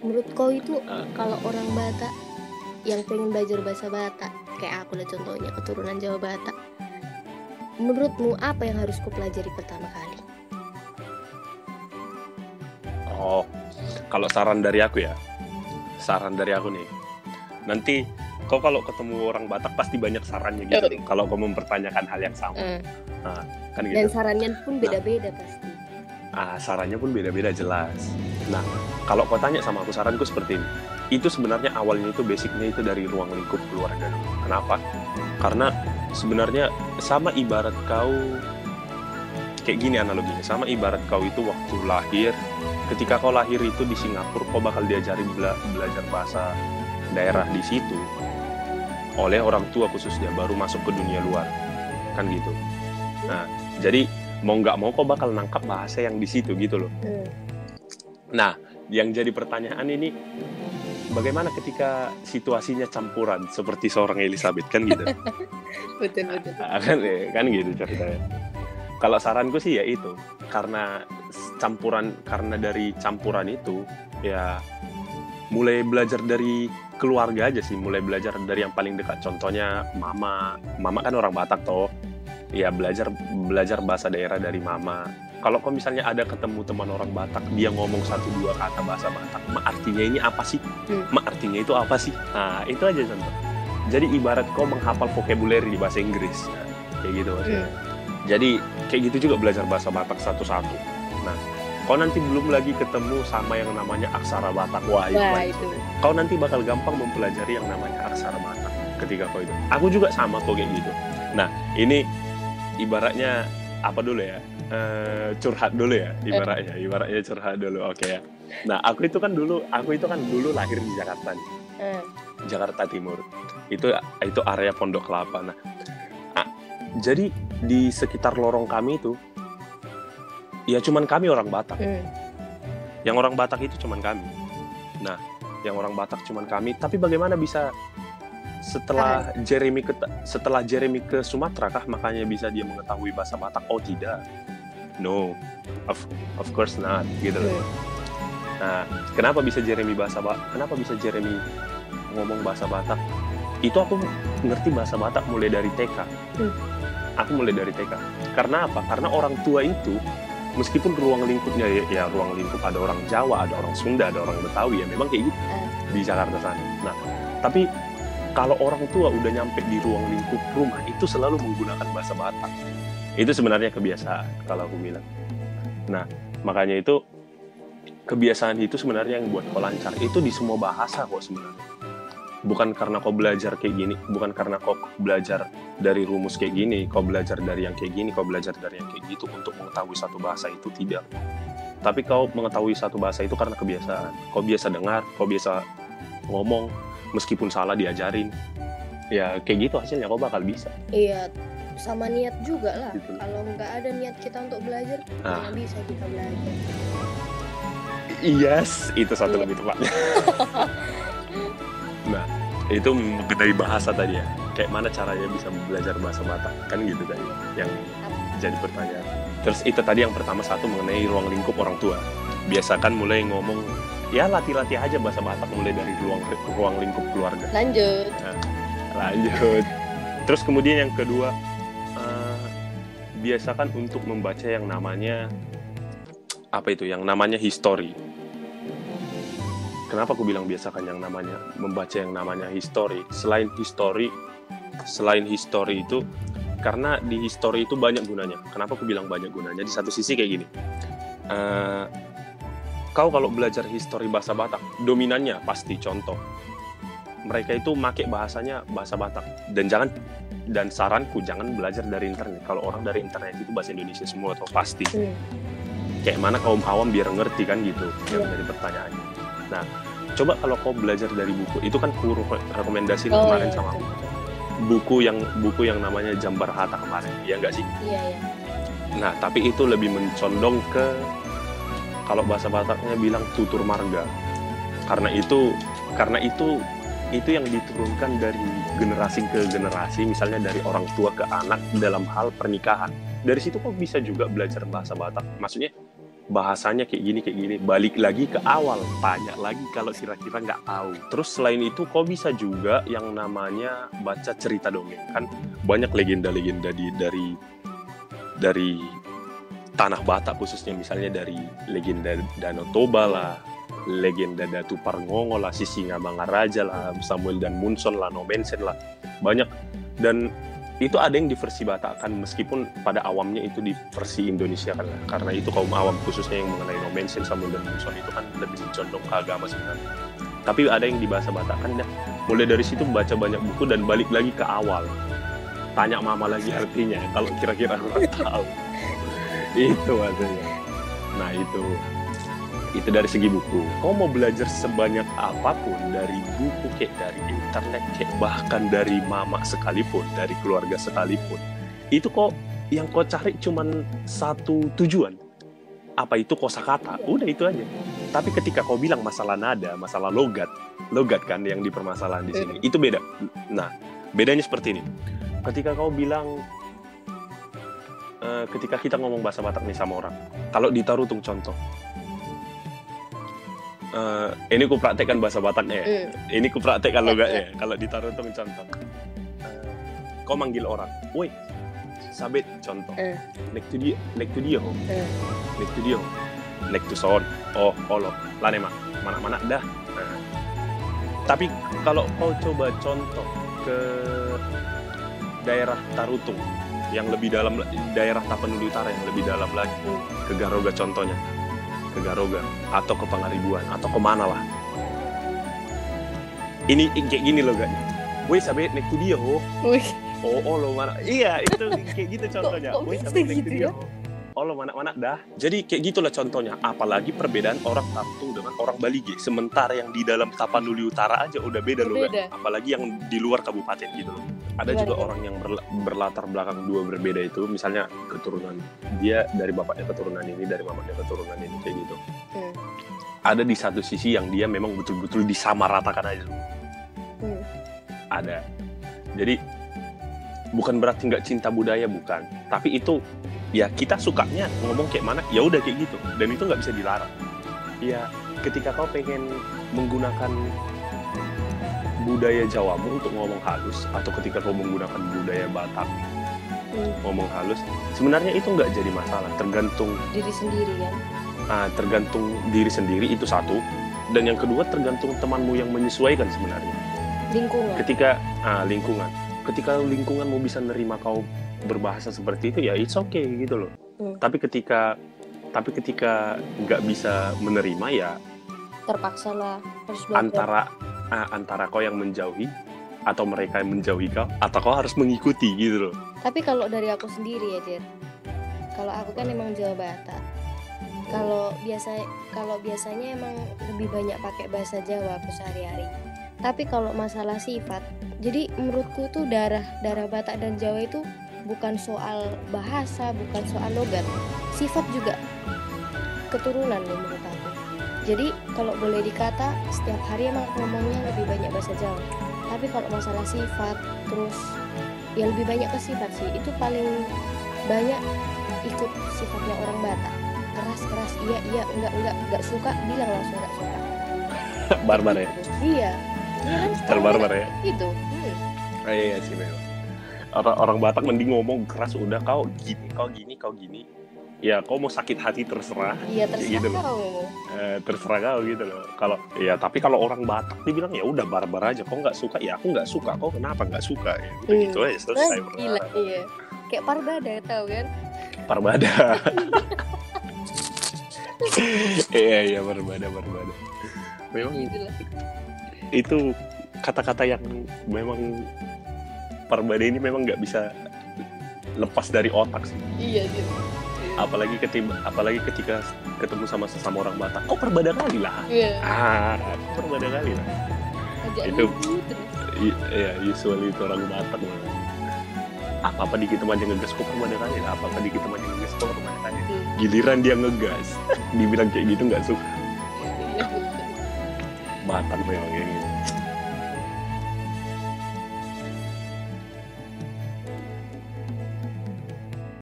menurut kau itu Ah. kalau orang Batak yang pengen belajar bahasa Batak kayak aku lah contohnya keturunan Jawa Batak menurutmu apa yang harus ku pelajari pertama kali Oh, kalau saran dari aku ya, saran dari aku nih. Nanti kau kalau ketemu orang Batak pasti banyak sarannya gitu. Eh. Kalau kau mempertanyakan hal yang sama, Eh, kan dan gitu. sarannya pun beda-beda pasti Ah, sarannya pun beda-beda jelas. Nah, kalau kau tanya sama aku, saranku seperti ini. Itu sebenarnya awalnya itu basicnya itu dari ruang lingkup keluarga. Kenapa? Karena sebenarnya sama ibarat kau kayak gini analoginya. Sama ibarat kau itu waktu lahir, ketika kau lahir itu di Singapura, kau bakal diajarin bela- belajar bahasa daerah di situ oleh orang tua khususnya baru masuk ke dunia luar kan gitu. Nah, jadi mau nggak mau kau bakal nangkap bahasa yang di situ gitu loh. Hmm. Nah, yang jadi pertanyaan ini bagaimana ketika situasinya campuran seperti seorang Elizabeth kan gitu. betul betul kan kan gitu ceritanya. Kalau saranku sih ya itu karena campuran karena dari campuran itu ya mulai belajar dari keluarga aja sih, mulai belajar dari yang paling dekat. Contohnya mama, mama kan orang Batak toh. Ya belajar belajar bahasa daerah dari mama. Kalau kau misalnya ada ketemu teman orang Batak, dia ngomong satu dua kata bahasa Batak, ma artinya ini apa sih? Hmm. Ma artinya itu apa sih? Nah itu aja contoh. Jadi ibarat kau menghafal vocabulary di bahasa Inggris, Nah, kayak gitu maksudnya. Jadi kayak gitu juga belajar bahasa Batak satu-satu. Nah, kau nanti belum lagi ketemu sama yang namanya aksara Batak. Wah, itu, wah itu kau nanti bakal gampang mempelajari yang namanya aksara Batak ketika kau itu. Aku juga sama kok kayak gitu. Nah, ini ibaratnya apa dulu ya? Eh, curhat dulu ya, ibaratnya, ibaratnya curhat dulu. Oke ya. Nah, aku itu kan dulu, aku itu kan dulu lahir di Jakarta nih. Eh, Jakarta Timur. Itu itu area Pondok Kelapa. Nah, jadi di sekitar lorong kami itu ya cuman kami orang Batak. hmm. Yang orang Batak itu cuman kami. Nah, yang orang Batak cuman kami, tapi bagaimana bisa setelah Jeremy ke setelah Jeremy ke Sumatera kah makanya bisa dia mengetahui bahasa Batak? Oh, tidak. No. Of of course not, gitu loh. Hmm. Nah, kenapa bisa Jeremy bahasa Batak? Kenapa bisa Jeremy ngomong bahasa Batak? Itu aku ngerti bahasa Batak mulai dari TK. Hmm. Aku mulai dari TK. Karena apa? Karena orang tua itu meskipun ruang lingkupnya ya, ya ruang lingkup ada orang Jawa, ada orang Sunda, ada orang Betawi ya memang kayak gitu Eh. di Jakarta sana. Nah, tapi kalau orang tua udah nyampe di ruang lingkup rumah itu selalu menggunakan bahasa Batak. Itu sebenarnya kebiasaan kalau aku bilang. Nah, makanya itu kebiasaan itu sebenarnya yang buat kau lancar. Itu di semua bahasa kok sebenarnya. Bukan karena kau belajar kayak gini, bukan karena kau belajar dari rumus kayak gini, kau belajar dari yang kayak gini, kau belajar dari yang kayak gitu untuk mengetahui satu bahasa itu tidak. Tapi kau mengetahui satu bahasa itu karena kebiasaan. Kau biasa dengar, kau biasa ngomong, meskipun salah diajarin. Ya kayak gitu hasilnya kau bakal bisa. iya sama niat juga lah Gitu. kalau nggak ada niat kita untuk belajar Ah. bisa kita belajar Yes, itu satu Iya. lebih tepatnya. nah, itu mengenai bahasa tadi ya. Kayak mana caranya bisa belajar bahasa Batak? Kan gitu tadi yang jadi pertanyaan. Terus itu tadi yang pertama satu mengenai ruang lingkup orang tua. Biasakan mulai ngomong ya latih-latih aja bahasa Batak mulai dari ruang ruang lingkup keluarga. lanjut Lanjut. Terus kemudian yang kedua, biasakan untuk membaca yang namanya apa itu? Yang namanya history. Kenapa aku bilang biasakan yang namanya membaca yang namanya history? Selain history, selain history itu karena di history itu banyak gunanya. Kenapa aku bilang banyak gunanya? Di satu sisi kayak gini. Eh, kau kalau belajar history bahasa Batak, dominannya pasti contoh mereka itu make bahasanya bahasa Batak dan jangan dan saranku jangan belajar dari internet. Kalau orang dari internet itu bahasa Indonesia semua atau pasti. Hmm. kayak mana kaum awam biar ngerti kan gitu yang Iya. jadi pertanyaannya. Nah coba kalau kau belajar dari buku itu kan ku re- rekomendasi Oh, kemarin iya, sama betul. aku. buku yang buku yang namanya Jambar Hatta kemarin ya enggak sih? Iya iya. Nah tapi itu lebih mencondong ke kalau bahasa Bataknya bilang tutur marga. Karena itu karena itu itu yang diturunkan dari generasi ke generasi misalnya dari orang tua ke anak dalam hal pernikahan. Dari situ kok bisa juga belajar bahasa Batak? Maksudnya bahasanya kayak gini kayak gini. Balik lagi ke awal tanya lagi kalau kira-kira nggak tahu. Terus selain itu kau bisa juga yang namanya baca cerita dongeng? Kan banyak legenda-legenda di dari dari tanah Batak khususnya misalnya dari legenda Danau Toba lah legenda Datu Parngongo lah Sisingamangaraja lah Samuel dan Munson lah Nomensen lah. Banyak. Dan itu ada yang di versi Batak kan meskipun pada awamnya itu di versi Indonesia kan. Karena itu kaum awam khususnya yang mengenai No Mention Samuel dan Muson itu kan lebih condong ke agama sebenarnya. Tapi ada yang di bahasa Batak kan ya. Mulai dari situ baca banyak buku dan balik lagi ke awal. Tanya mama lagi artinya kalau kira-kira orang tahu. Itu maksudnya. Nah itu itu dari segi buku. Kau mau belajar sebanyak apa pun dari buku, kayak dari internet, kayak bahkan dari mama sekalipun, dari keluarga sekalipun, itu kok yang kau cari cuman satu tujuan. Apa itu kosakata? Udah itu aja. Tapi ketika kau bilang masalah nada, masalah logat, logat kan yang dipermasalahan di sini, itu beda. Nah, bedanya seperti ini. Ketika kau bilang eh, ketika kita ngomong bahasa Batak nih sama orang, kalau ditaruh tung contoh, Eh, ini ku praktekkan bahasa Bataknya ya. Hmm. Ini ku praktekkan logatnya. Kalau ditaruh tuh contoh. Eh, kau manggil orang, woi, sabit contoh. Eh. Nek tu dia, nek tu dia. Eh. Nek tu dia. Nek tu son. Oh, olo. Lane mak. Mana-mana dah. Nah. Tapi kalau kau coba contoh ke daerah Tarutung yang lebih dalam daerah Tapanuli Utara yang lebih dalam lagi ke Garoga contohnya ke Garoga atau ke Pangaribuan atau ke mana lah. Ini kayak gini loh gak Woi sabe nek tu dia ho. Wih, oh oh lo mana? Iya itu kayak gitu contohnya. Woi nek tu gitu dia ya? oh lo mana mana? Dah. Jadi kayak gitulah contohnya. Apalagi perbedaan orang Tarutung dengan orang Balige sementara yang di dalam Tapanuli Utara aja udah beda loh. Gak? apalagi yang di luar kabupaten gitu loh ada Gimana, juga orang yang berla- berlatar belakang dua berbeda itu misalnya keturunan dia dari bapaknya keturunan ini dari mamanya keturunan ini kayak gitu. Hmm. ada di satu sisi yang dia memang betul-betul disamaratakan aja. Hmm. ada. Jadi bukan berarti nggak cinta budaya bukan. Tapi itu ya kita sukanya ngomong kayak mana ya udah kayak gitu. Dan itu nggak bisa dilarang. Ya ketika kau pengen menggunakan budaya Jawamu untuk ngomong halus atau ketika kau menggunakan budaya Batak Hmm. ngomong halus sebenarnya itu nggak jadi masalah tergantung Diri sendiri kan. ah, tergantung diri sendiri itu satu dan yang kedua tergantung temanmu yang menyesuaikan sebenarnya Lingkungan. ketika ah, lingkungan ketika lingkunganmu bisa nerima kau berbahasa seperti itu ya it's okay gitu loh Hmm. tapi ketika tapi ketika nggak bisa menerima ya Terpaksa lah harus belajar. antara antara kau yang menjauhi atau mereka yang menjauhi kau atau kau harus mengikuti gitu loh Tapi kalau dari aku sendiri ya, Dir. Kalau aku kan emang Jawa Batak. Kalau biasa kalau biasanya emang lebih banyak pakai bahasa Jawa aku sehari-hari. Tapi kalau masalah sifat, jadi menurutku tuh darah darah Batak dan Jawa itu bukan soal bahasa, bukan soal logat. Sifat juga keturunan loh menurut aku. Jadi kalau boleh dikata setiap hari emang ngomongnya lebih banyak bahasa Jawa. Tapi kalau masalah sifat terus ya lebih banyak ke sifat sih itu paling banyak ikut sifatnya orang Batak keras keras iya iya enggak enggak enggak suka bilang langsung enggak suka barbar ya iya iya kan Style barbar ya itu hmm. Iya, iya sih memang. Orang, orang Batak mending ngomong keras udah kau gini, kau gini, kau gini. Ya kau mau sakit hati terserah, iya terserah gitu loh. kau eh, terserah kau gitu loh. Kalau ya tapi kalau orang Batak dibilang ya udah barbar aja. Kau nggak suka ya aku nggak suka. Kau kenapa nggak suka? Ya, udah Hmm. gitu aja selesai. Wah, gila iya kayak Parbada tau kan Parbada. Iya iya Parbada Parbada. Memang lah itu kata-kata yang memang Parbada ini memang nggak bisa lepas dari otak sih. iya gitu apalagi ketika apalagi ketika ketemu sama sesama orang Batak. Kok perbeda kali lah? Iya. Ah perbeda kali lah. Ajak Itu- ya usually itu orang Batak apa apa di kita aja ngegas kok perbeda kali lah? Apa apa di kita aja ngegas kok perbeda kali Hmm. giliran dia ngegas. Dibilang kayak gitu nggak suka. Iya betul. Batak memang kayak gitu